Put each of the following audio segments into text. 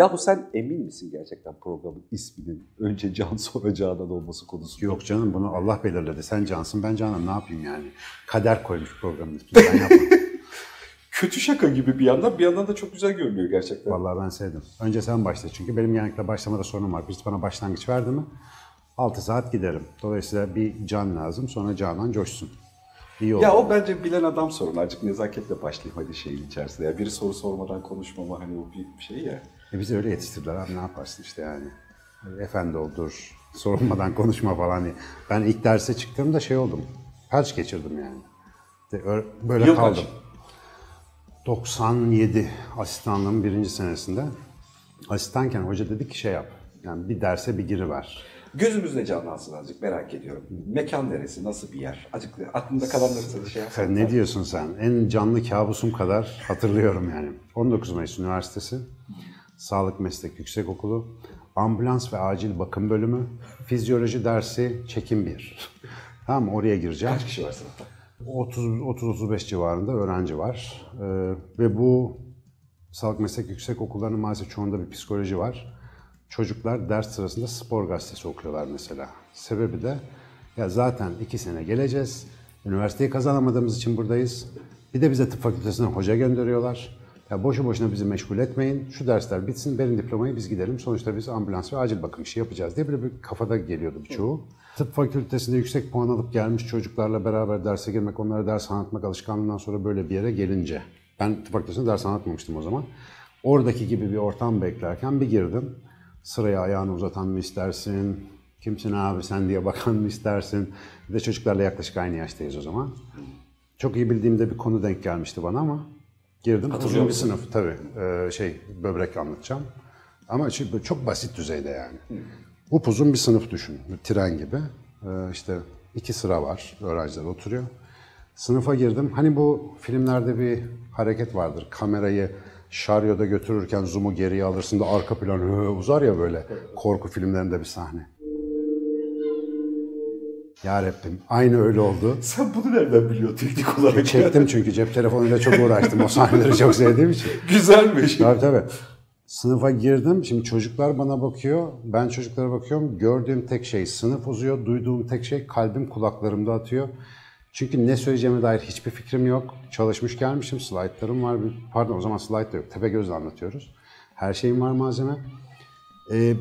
Ya bu sen emin misin gerçekten programın isminin önce Can sonra Canan olması konusunda? Yok canım bunu Allah belirledi. Sen Cansın ben Canan ne yapayım yani. Kader koymuş programın ismini ben yapmadım. Kötü şaka gibi bir yandan bir yandan da çok güzel görünüyor gerçekten. Vallahi ben sevdim. Önce sen başla çünkü benim genellikle başlamada sorunum var. Birisi bana başlangıç verdi mi 6 saat giderim. Dolayısıyla bir can lazım sonra Canan coşsun. İyi oldu. Ya o bence bilen adam sorun. Azıcık nezaketle başlayayım hadi şeyin içerisinde. Ya biri soru sormadan konuşmama hani o bir şey ya. E bizi öyle yetiştirdiler abi ne yaparsın işte yani. Efendi oldur, sorulmadan konuşma falan diye. Ben ilk derse çıktığımda şey oldum. Felç geçirdim yani. Böyle Yıl kaldım. kaç? 97 asistanlığımın birinci senesinde. Asistanken hoca dedi ki şey yap. Yani bir derse bir giriver. Gözümüzde canlansın azıcık merak ediyorum. Mekan neresi, nasıl bir yer? Azıcık aklında kalanları sana şey yapsana. Sen ne diyorsun sen? En canlı kabusum kadar hatırlıyorum yani. 19 Mayıs Üniversitesi, Sağlık Meslek Yüksekokulu, Ambulans ve Acil Bakım Bölümü, Fizyoloji dersi çekim 1. Tamam? Oraya gireceğim. Kaç kişi var sınıfta? 30-35 civarında öğrenci var. Ee, ve bu sağlık meslek yüksek okullarının maalesef çoğunda bir psikoloji var. Çocuklar ders sırasında spor gazetesi okuyorlar mesela. Sebebi de ya zaten iki sene geleceğiz. Üniversiteyi kazanamadığımız için buradayız. Bir de bize tıp fakültesine hoca gönderiyorlar. Ya boşu boşuna bizi meşgul etmeyin. Şu dersler bitsin, verin diplomayı biz gidelim. Sonuçta biz ambulans ve acil bakım işi yapacağız diye böyle bir kafada geliyordu birçoğu. Tıp fakültesinde yüksek puan alıp gelmiş çocuklarla beraber derse girmek, onlara ders anlatmak alışkanlığından sonra böyle bir yere gelince. Ben tıp fakültesinde ders anlatmamıştım o zaman. Oradaki gibi bir ortam beklerken bir girdim. Sıraya ayağını uzatan mı istersin? Kimsin abi sen diye bakan mı istersin? Bir de çocuklarla yaklaşık aynı yaştayız o zaman. Çok iyi bildiğimde bir konu denk gelmişti bana ama girdim. Uzun bir sınıf tabii. Ee, şey böbrek anlatacağım. Ama şey, çok basit düzeyde yani. Upuzun bir sınıf düşün. Bir tren gibi. Ee, işte iki sıra var. Öğrenciler oturuyor. Sınıfa girdim. Hani bu filmlerde bir hareket vardır. Kamerayı şaryoda götürürken zoom'u geriye alırsın da arka plan hı, uzar ya böyle. Korku filmlerinde bir sahne. Ya Rabbim aynı öyle oldu. Sen bunu nereden biliyorsun teknik olarak? Çektim çünkü cep telefonuyla çok uğraştım. O sahneleri çok sevdiğim için. Güzelmiş. Tabii tabii. Sınıfa girdim. Şimdi çocuklar bana bakıyor. Ben çocuklara bakıyorum. Gördüğüm tek şey sınıf uzuyor. Duyduğum tek şey kalbim kulaklarımda atıyor. Çünkü ne söyleyeceğime dair hiçbir fikrim yok. Çalışmış gelmişim. Slaytlarım var. Pardon o zaman slayt da yok. Tepegöz'le anlatıyoruz. Her şeyim var malzeme. Ee,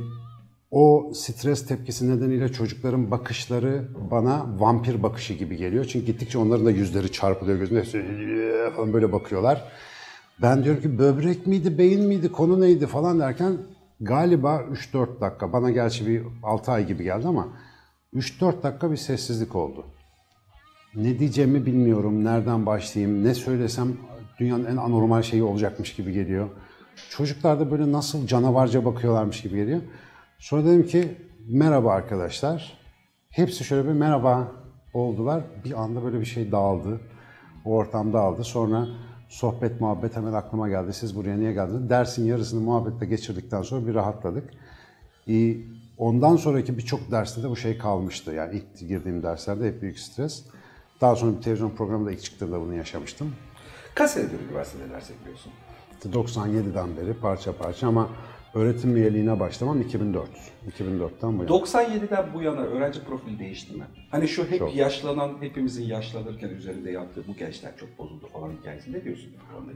o stres tepkisi nedeniyle çocukların bakışları bana vampir bakışı gibi geliyor. Çünkü gittikçe onların da yüzleri çarpılıyor gözünde. Hepsi falan böyle bakıyorlar. Ben diyorum ki böbrek miydi, beyin miydi, konu neydi falan derken galiba 3-4 dakika, bana gerçi bir 6 ay gibi geldi ama 3-4 dakika bir sessizlik oldu. Ne diyeceğimi bilmiyorum, nereden başlayayım, ne söylesem dünyanın en anormal şeyi olacakmış gibi geliyor. Çocuklar da böyle nasıl canavarca bakıyorlarmış gibi geliyor. Sonra dedim ki merhaba arkadaşlar. Hepsi şöyle bir merhaba oldular. Bir anda böyle bir şey dağıldı. O ortam dağıldı. Sonra sohbet muhabbet hemen aklıma geldi. Siz buraya niye geldiniz? Dersin yarısını muhabbetle geçirdikten sonra bir rahatladık. Ee, Ondan sonraki birçok derste de bu şey kalmıştı. Yani ilk girdiğim derslerde hep büyük stres. Daha sonra bir televizyon programında ilk çıktığımda bunu yaşamıştım. Kaç senedir üniversitede ders yapıyorsun? İşte 97'den beri parça parça ama öğretim üyeliğine başlamam 2004. 2004'ten bu yana. 97'den bu yana öğrenci profili değişti mi? Hani şu hep Çok. yaşlanan, hepimizin yaşlanırken üzerinde yaptığı bu gençler çok bozuldu falan hikayesi. Ne diyorsun?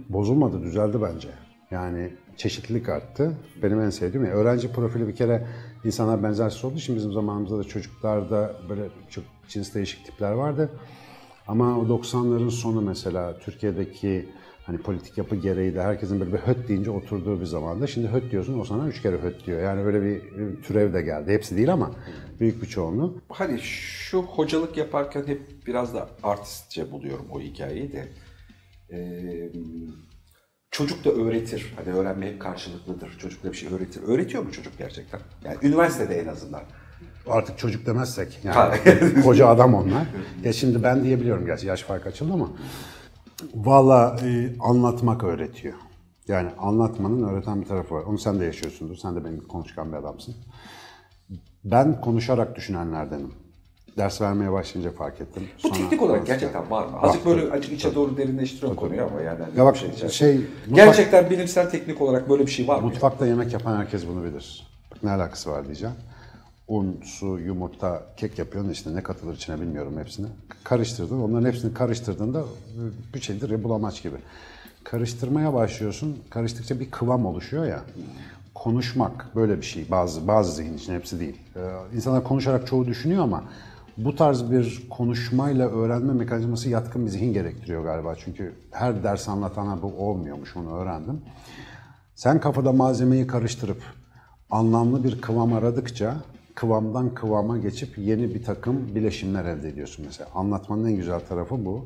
Bozulmadı, düzeldi bence. Yani çeşitlilik arttı. Benim en sevdiğim. Yani öğrenci profili bir kere insanlar benzersiz olduğu için bizim zamanımızda da çocuklarda böyle çok cins değişik tipler vardı. Ama o 90'ların sonu mesela Türkiye'deki hani politik yapı gereği de herkesin böyle bir höt deyince oturduğu bir zamanda. Şimdi höt diyorsun o sana üç kere höt diyor. Yani öyle bir türev de geldi. Hepsi değil ama büyük bir çoğunluğu. Hani şu hocalık yaparken hep biraz da artistçe buluyorum o hikayeyi de. Ee, çocuk da öğretir. Hani öğrenme hep karşılıklıdır. Çocuk da bir şey öğretir. Öğretiyor mu çocuk gerçekten? Yani üniversitede en azından. Artık çocuk demezsek yani koca adam onlar. Ya şimdi ben diyebiliyorum gerçi yaş farkı açıldı ama valla e, anlatmak öğretiyor. Yani anlatmanın öğreten bir tarafı var. Onu sen de yaşıyorsundur. Sen de benim konuşkan bir adamsın. Ben konuşarak düşünenlerdenim. ders vermeye başlayınca fark ettim. Bu Sonra- teknik olarak gerçekten var mı? Azıcık böyle açık içe doğru derinleştiriyorum konuyu ama yani. hani Ya bak şey içerisinde. şey, mutfak- Gerçekten bilimsel teknik olarak böyle bir şey var mı? Mutfakta yemek yapan herkes bunu bilir. Bak ne alakası var diyeceğim. Un, su, yumurta, kek yapıyorsun işte ne katılır içine bilmiyorum hepsini. Karıştırdın. Onların hepsini karıştırdığında e, bir şeydir bulamaç gibi. Karıştırmaya başlıyorsun. Karıştıkça bir kıvam oluşuyor ya. Konuşmak böyle bir şey. Bazı bazı zihin için hepsi değil. Ee, insanlar konuşarak çoğu düşünüyor ama bu tarz bir konuşmayla öğrenme mekanizması yatkın bir zihin gerektiriyor galiba. Çünkü her ders anlatana bu olmuyormuş onu öğrendim. Sen kafada malzemeyi karıştırıp anlamlı bir kıvam aradıkça kıvamdan kıvama geçip yeni bir takım bileşimler elde ediyorsun mesela. Anlatmanın en güzel tarafı bu.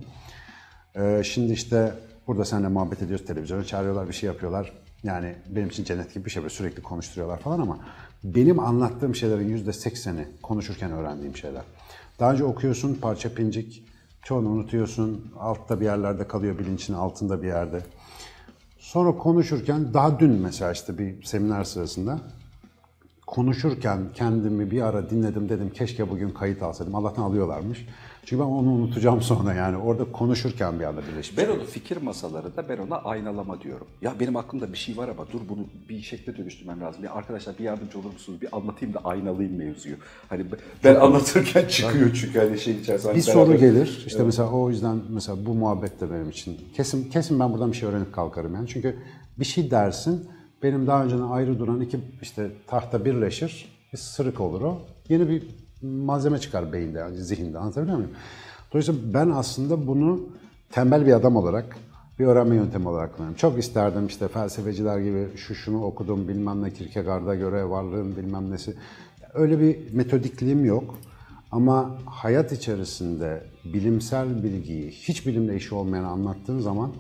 Ee, şimdi işte burada seninle muhabbet ediyoruz, televizyona çağırıyorlar, bir şey yapıyorlar. Yani benim için cennet gibi bir şey böyle sürekli konuşturuyorlar falan ama benim anlattığım şeylerin yüzde sekseni konuşurken öğrendiğim şeyler. Daha önce okuyorsun parça pincik, çoğunu unutuyorsun, altta bir yerlerde kalıyor bilincin altında bir yerde. Sonra konuşurken daha dün mesela işte bir seminer sırasında konuşurken kendimi bir ara dinledim dedim keşke bugün kayıt alsaydım. Allah'tan alıyorlarmış. Çünkü ben onu unutacağım sonra yani orada konuşurken bir anda birleşmiş. Ben onu fikir masalarında ben ona aynalama diyorum. Ya benim aklımda bir şey var ama dur bunu bir şekle dönüştürmem lazım. Ya arkadaşlar bir yardımcı olur musunuz? Bir anlatayım da aynalayayım mevzuyu. Hani ben anlatırken çıkıyor çünkü hani şey içerisinde. Bir hani soru beraber- gelir. İşte mesela o yüzden mesela bu muhabbet de benim için. Kesin kesin ben buradan bir şey öğrenip kalkarım yani. Çünkü bir şey dersin. Benim daha önceden ayrı duran iki işte tahta birleşir. Bir sırık olur o. Yeni bir malzeme çıkar beyinde, yani zihinde. Anlatabiliyor muyum? Dolayısıyla ben aslında bunu tembel bir adam olarak bir öğrenme yöntemi olarak kullanıyorum. Çok isterdim işte felsefeciler gibi şu şunu okudum bilmem ne Kierkegaard'a göre varlığın bilmem nesi. Öyle bir metodikliğim yok. Ama hayat içerisinde bilimsel bilgiyi hiç bilimle işi olmayan anlattığın zaman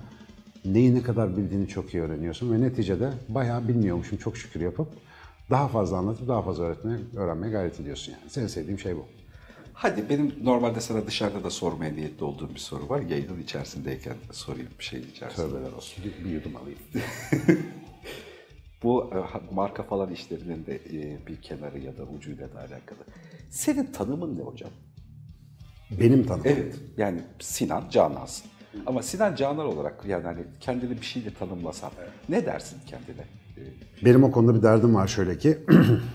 neyi ne kadar bildiğini çok iyi öğreniyorsun ve neticede bayağı bilmiyormuşum çok şükür yapıp daha fazla anlatıp daha fazla öğretmeye, öğrenmeye gayret ediyorsun yani. Senin sevdiğim şey bu. Hadi benim normalde sana dışarıda da sormaya niyetli olduğum bir soru var. Yayının içerisindeyken sorayım bir şey içerisinde. Tövbeler olsun. Bir, yudum alayım. Bu e, marka falan işlerinin de e, bir kenarı ya da ucuyla da alakalı. Senin tanımın ne hocam? Benim tanım. Evet. Yani Sinan Canansın. Ama Sinan Canan olarak yani hani kendini bir şeyle tanımlasan ne dersin kendine? E, Benim o konuda bir derdim var şöyle ki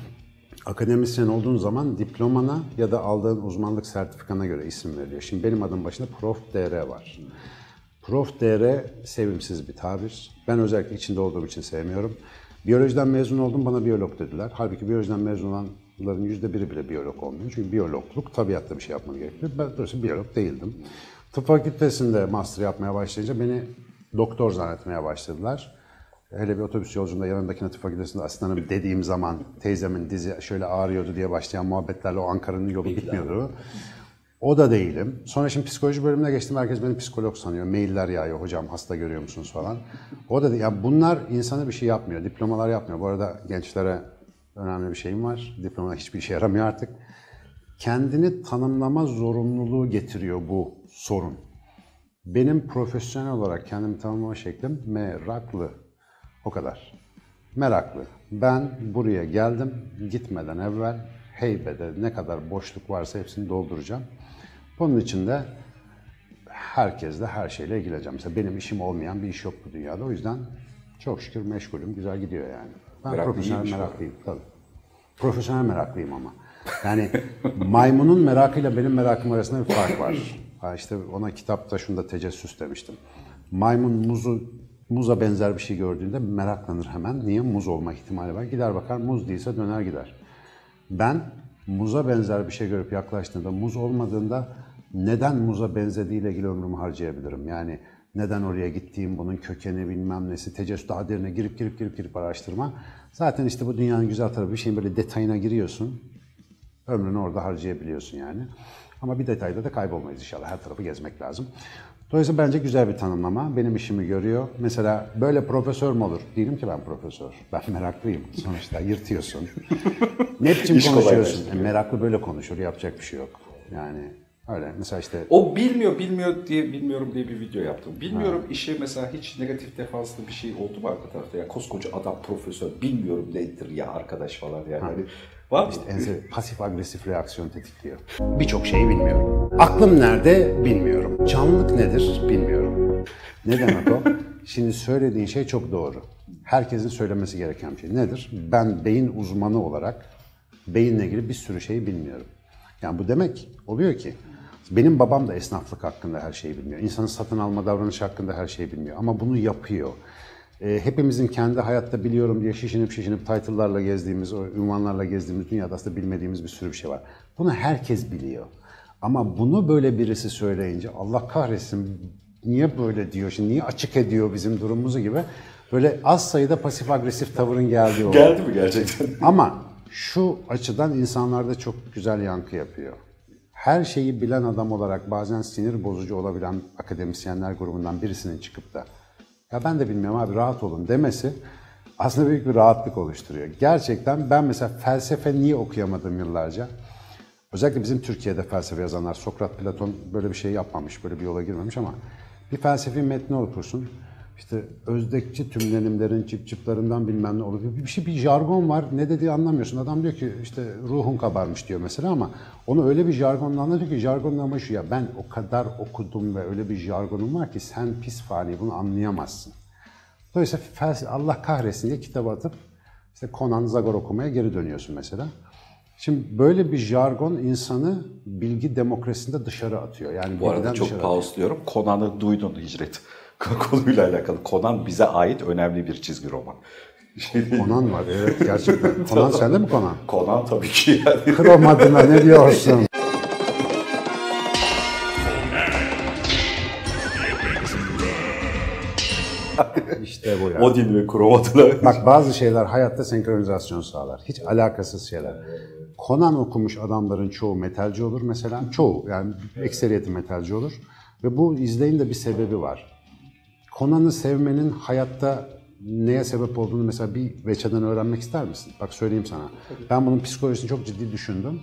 akademisyen olduğun zaman diplomana ya da aldığın uzmanlık sertifikana göre isim veriliyor. Şimdi benim adım başında Prof. DR var. Prof. DR sevimsiz bir tabir. Ben özellikle içinde olduğum için sevmiyorum. Biyolojiden mezun oldum bana biyolog dediler. Halbuki biyolojiden mezun olanların yüzde biri bile biyolog olmuyor. Çünkü biyologluk tabiatta bir şey yapman gerekiyor. Ben dolayısıyla biyolog değildim. Tıp fakültesinde master yapmaya başlayınca beni doktor zannetmeye başladılar. Hele bir otobüs yolculuğunda yanındaki tıp fakültesinde asistanım dediğim zaman teyzemin dizi şöyle ağrıyordu diye başlayan muhabbetlerle o Ankara'nın yolu gitmiyordu. O da değilim. Sonra şimdi psikoloji bölümüne geçtim. Herkes beni psikolog sanıyor. Mailler yağıyor. Hocam hasta görüyor musunuz falan. O da değil. Ya bunlar insana bir şey yapmıyor. Diplomalar yapmıyor. Bu arada gençlere önemli bir şeyim var. Diploma hiçbir işe yaramıyor artık. Kendini tanımlama zorunluluğu getiriyor bu sorun. Benim profesyonel olarak kendimi tanımlama şeklim meraklı. O kadar. Meraklı. Ben buraya geldim. Gitmeden evvel heybede ne kadar boşluk varsa hepsini dolduracağım. Bunun için de herkesle her şeyle ilgileneceğim. Mesela benim işim olmayan bir iş yok bu dünyada. O yüzden çok şükür meşgulüm. Güzel gidiyor yani. Ben Meraklı profesyonel meraklıyım. Tabii. Profesyonel meraklıyım ama. Yani maymunun merakıyla benim merakım arasında bir fark var. Ha işte ona kitapta şunda tecessüs demiştim. Maymun muzu muza benzer bir şey gördüğünde meraklanır hemen. Niye? Muz olma ihtimali var. Gider bakar muz değilse döner gider. Ben muza benzer bir şey görüp yaklaştığımda muz olmadığında neden muza benzediğiyle ilgili ömrümü harcayabilirim? Yani neden oraya gittiğim, bunun kökeni bilmem nesi, tecessüs daha derine girip girip girip girip araştırma. Zaten işte bu dünyanın güzel tarafı bir şeyin böyle detayına giriyorsun. Ömrünü orada harcayabiliyorsun yani. Ama bir detayda da kaybolmayız inşallah. Her tarafı gezmek lazım. Dolayısıyla bence güzel bir tanımlama. Benim işimi görüyor. Mesela böyle profesör mü olur? Değilim ki ben profesör. Ben meraklıyım. Sonuçta yırtıyorsun. ne biçim İş konuşuyorsun? E, meraklı böyle konuşur. Yapacak bir şey yok. Yani öyle. Mesela işte O bilmiyor, bilmiyor diye bilmiyorum diye bir video yaptım. Bilmiyorum işe mesela hiç negatif defanslı bir şey oldu mu arka tarafta? Ya koskoca adam profesör, bilmiyorum nedir ya arkadaş falan yani. Hani Var mı? Ense, pasif agresif reaksiyon tetikliyor. Birçok şeyi bilmiyorum. Aklım nerede bilmiyorum. Canlılık nedir bilmiyorum. Ne demek o? Şimdi söylediğin şey çok doğru. Herkesin söylemesi gereken bir şey. Nedir? Ben beyin uzmanı olarak beyinle ilgili bir sürü şeyi bilmiyorum. Yani bu demek oluyor ki benim babam da esnaflık hakkında her şeyi bilmiyor. İnsanın satın alma davranışı hakkında her şeyi bilmiyor. Ama bunu yapıyor. E, hepimizin kendi hayatta biliyorum diye şişinip şişinip title'larla gezdiğimiz, o ünvanlarla gezdiğimiz dünyada aslında bilmediğimiz bir sürü bir şey var. Bunu herkes biliyor. Ama bunu böyle birisi söyleyince Allah kahretsin niye böyle diyor, şimdi niye açık ediyor bizim durumumuzu gibi böyle az sayıda pasif agresif tavırın geldiği oluyor. Geldi mi gerçekten? Ama şu açıdan insanlarda çok güzel yankı yapıyor. Her şeyi bilen adam olarak bazen sinir bozucu olabilen akademisyenler grubundan birisinin çıkıp da ya ben de bilmiyorum abi rahat olun demesi aslında büyük bir rahatlık oluşturuyor. Gerçekten ben mesela felsefe niye okuyamadım yıllarca? Özellikle bizim Türkiye'de felsefe yazanlar, Sokrat, Platon böyle bir şey yapmamış, böyle bir yola girmemiş ama bir felsefi metni okursun. İşte özdekçi tümlenimlerin cip ciplarından bilmem ne olur. Bir şey bir jargon var. Ne dediği anlamıyorsun. Adam diyor ki işte ruhun kabarmış diyor mesela ama onu öyle bir jargonla anlatıyor ki jargonun ama şu ya ben o kadar okudum ve öyle bir jargonum var ki sen pis fani bunu anlayamazsın. Dolayısıyla Allah kahretsin diye kitabı atıp işte Conan Zagor okumaya geri dönüyorsun mesela. Şimdi böyle bir jargon insanı bilgi demokrasisinde dışarı atıyor. Yani Bu arada çok pausluyorum. Conan'ı duydun Hicret. Konuyla alakalı. Conan bize ait önemli bir çizgi roman. Şey. Conan var evet gerçekten. Conan sende mi Conan? Conan tabii ki yani. Krom adına ne diyorsun? işte bu ya. Odin ve Krom adına. Bak bazı şeyler hayatta senkronizasyon sağlar. Hiç alakasız şeyler. Conan okumuş adamların çoğu metalci olur mesela. Çoğu yani ekseriyeti metalci olur. Ve bu izleyin de bir sebebi var. Conan'ı sevmenin hayatta neye sebep olduğunu mesela bir veçeden öğrenmek ister misin? Bak söyleyeyim sana. Ben bunun psikolojisini çok ciddi düşündüm.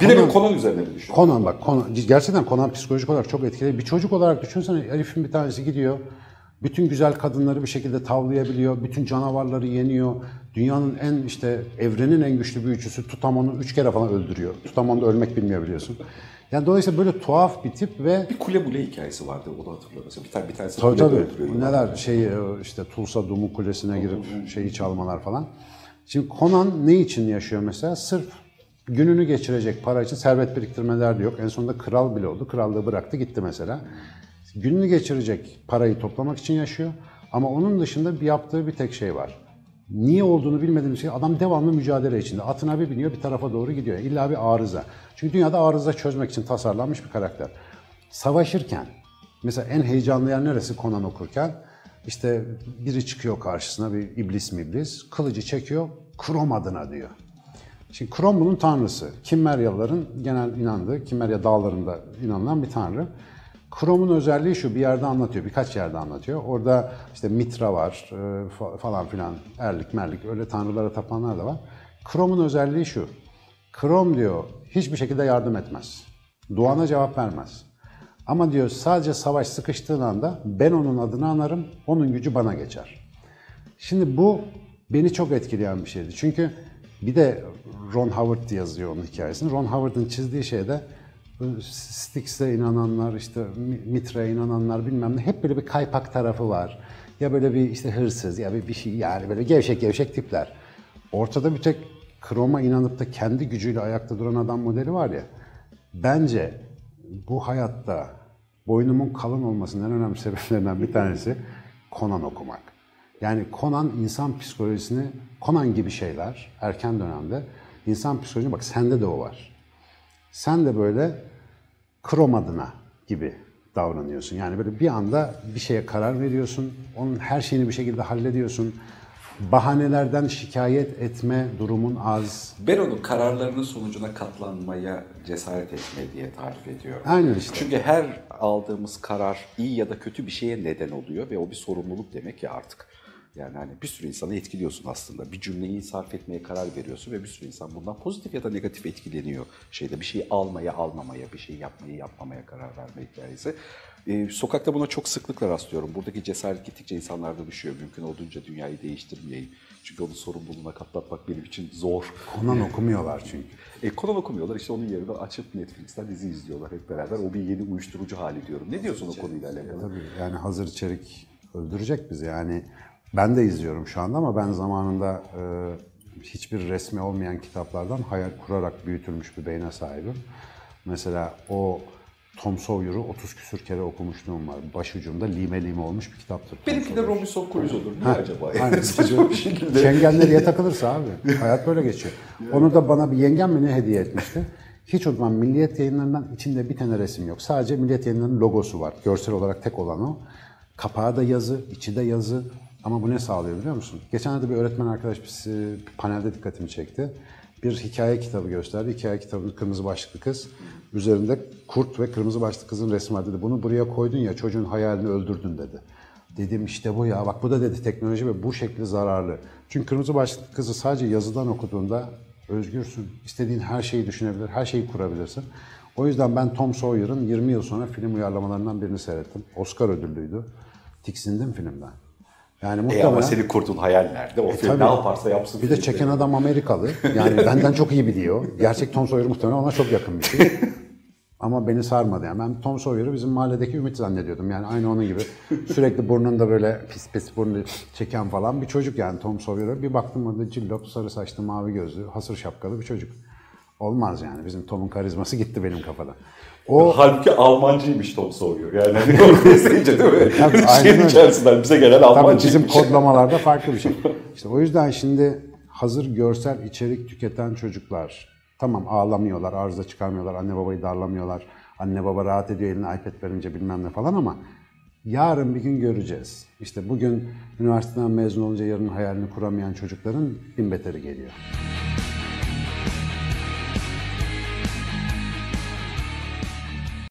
Bir de bir Conan üzerine bir düşün. Conan bak, Conan, gerçekten Conan psikolojik olarak çok etkili. Bir çocuk olarak düşünsene herifin bir tanesi gidiyor. Bütün güzel kadınları bir şekilde tavlayabiliyor. Bütün canavarları yeniyor. Dünyanın en işte evrenin en güçlü büyücüsü Tutamon'u üç kere falan öldürüyor. Tutamon da ölmek bilmiyor biliyorsun. Yani dolayısıyla böyle tuhaf bir tip ve Bir kule mule hikayesi vardı. Onu hatırlıyorum mesela. Bir tane bir tanesi Tabii kulede tabii. Neler şey işte Tulsa Dumu Kulesi'ne girip şeyi çalmalar falan. Şimdi Conan ne için yaşıyor mesela? Sırf gününü geçirecek para için servet biriktirmeler de yok. En sonunda kral bile oldu. Krallığı bıraktı gitti mesela. Gününü geçirecek parayı toplamak için yaşıyor. Ama onun dışında bir yaptığı bir tek şey var. Niye olduğunu bilmediğimiz şey adam devamlı mücadele içinde. Atına bir biniyor bir tarafa doğru gidiyor. İlla bir arıza. Çünkü dünyada arıza çözmek için tasarlanmış bir karakter. Savaşırken mesela en heyecanlı yer neresi Conan okurken? İşte biri çıkıyor karşısına bir iblis mi iblis. Kılıcı çekiyor. Krom adına diyor. Şimdi Krom bunun tanrısı. Kimmeryalıların genel inandığı, Kimmerya dağlarında inanılan bir tanrı. Krom'un özelliği şu, bir yerde anlatıyor, birkaç yerde anlatıyor. Orada işte Mitra var e, fa- falan filan, erlik merlik öyle tanrılara tapanlar da var. Krom'un özelliği şu, Krom diyor hiçbir şekilde yardım etmez. Duana cevap vermez. Ama diyor sadece savaş sıkıştığın anda ben onun adını anarım, onun gücü bana geçer. Şimdi bu beni çok etkileyen bir şeydi. Çünkü bir de Ron Howard yazıyor onun hikayesini. Ron Howard'ın çizdiği şeyde Styx'e inananlar, işte Mitra'ya inananlar bilmem ne hep böyle bir kaypak tarafı var. Ya böyle bir işte hırsız ya bir, bir şey yani böyle gevşek gevşek tipler. Ortada bir tek Krom'a inanıp da kendi gücüyle ayakta duran adam modeli var ya. Bence bu hayatta boynumun kalın olmasının en önemli sebeplerinden bir tanesi Conan okumak. Yani Conan insan psikolojisini, Conan gibi şeyler erken dönemde insan psikolojisini bak sende de o var. Sen de böyle krom adına gibi davranıyorsun. Yani böyle bir anda bir şeye karar veriyorsun, onun her şeyini bir şekilde hallediyorsun. Bahanelerden şikayet etme durumun az. Ben onun kararlarının sonucuna katlanmaya cesaret etme diye tarif ediyorum. Aynen işte. Çünkü her aldığımız karar iyi ya da kötü bir şeye neden oluyor ve o bir sorumluluk demek ya artık. Yani hani bir sürü insanı etkiliyorsun aslında. Bir cümleyi sarf etmeye karar veriyorsun ve bir sürü insan bundan pozitif ya da negatif etkileniyor. Şeyde bir şeyi almaya almamaya, bir şeyi yapmayı yapmamaya karar verme hikayesi. Ee, sokakta buna çok sıklıkla rastlıyorum. Buradaki cesaret gittikçe insanlarda düşüyor. Mümkün olduğunca dünyayı değiştirmeyeyim. Çünkü onun sorumluluğuna katlatmak benim için zor. Conan okumuyorlar çünkü. E, Conan okumuyorlar. İşte onun yerine açıp Netflix'ten dizi izliyorlar hep beraber. O bir yeni uyuşturucu hali diyorum. Ne diyorsun o konuyla alakalı? Tabii yani hazır içerik öldürecek bizi. Yani ben de izliyorum şu anda ama ben zamanında e, hiçbir resmi olmayan kitaplardan hayal kurarak büyütülmüş bir beyne sahibim. Mesela o Tom Sawyer'ı 30 küsür kere okumuşluğum var. Başucumda lime lime olmuş bir kitaptır. Tom Benimki de. Robinson Crusoe'dur. Niye acaba? Aynen. Saçma bir şekilde. Çengen nereye takılırsa abi. Hayat böyle geçiyor. Onu da bana bir yengem mi ne hediye etmişti. Hiç unutmam Milliyet yayınlarından içinde bir tane resim yok. Sadece Milliyet yayınlarının logosu var. Görsel olarak tek olan o. Kapağı da yazı, içi de yazı. Ama bu ne sağlıyor biliyor musun? Geçenlerde bir öğretmen arkadaş bir panelde dikkatimi çekti. Bir hikaye kitabı gösterdi. Hikaye kitabının kırmızı başlıklı kız. Üzerinde kurt ve kırmızı başlıklı kızın resmi var dedi. Bunu buraya koydun ya çocuğun hayalini öldürdün dedi. Dedim işte bu ya bak bu da dedi teknoloji ve bu şekli zararlı. Çünkü kırmızı başlıklı kızı sadece yazıdan okuduğunda özgürsün. İstediğin her şeyi düşünebilir, her şeyi kurabilirsin. O yüzden ben Tom Sawyer'ın 20 yıl sonra film uyarlamalarından birini seyrettim. Oscar ödüllüydü. Tiksindim filmden. Yani E muhtemelen... ama senin kurtun hayal nerede? O film Tabii. ne yaparsa yapsın. Bir de çeken adam Amerikalı. Yani benden çok iyi biliyor. Gerçek Tom Sawyer muhtemelen ona çok yakın bir şey. Ama beni sarmadı yani. Ben Tom Sawyer'ı bizim mahalledeki Ümit zannediyordum. Yani aynı onun gibi sürekli burnunda böyle pis pis burnu çeken falan bir çocuk yani Tom Sawyer'a. Bir baktım orada cillop, sarı saçlı, mavi gözlü, hasır şapkalı bir çocuk. Olmaz yani. Bizim Tom'un karizması gitti benim kafadan. O Halbuki Almancıymış Tom Sawyer. Yani hani izleyince değil mi? Tabii, Şeyin içerisinden bize gelen Tabii Almancıymış. bizim kodlamalarda farklı bir şey. İşte o yüzden şimdi hazır görsel içerik tüketen çocuklar tamam ağlamıyorlar, arıza çıkarmıyorlar, anne babayı darlamıyorlar. Anne baba rahat ediyor eline iPad verince bilmem ne falan ama yarın bir gün göreceğiz. İşte bugün üniversiteden mezun olunca yarın hayalini kuramayan çocukların bin beteri geliyor.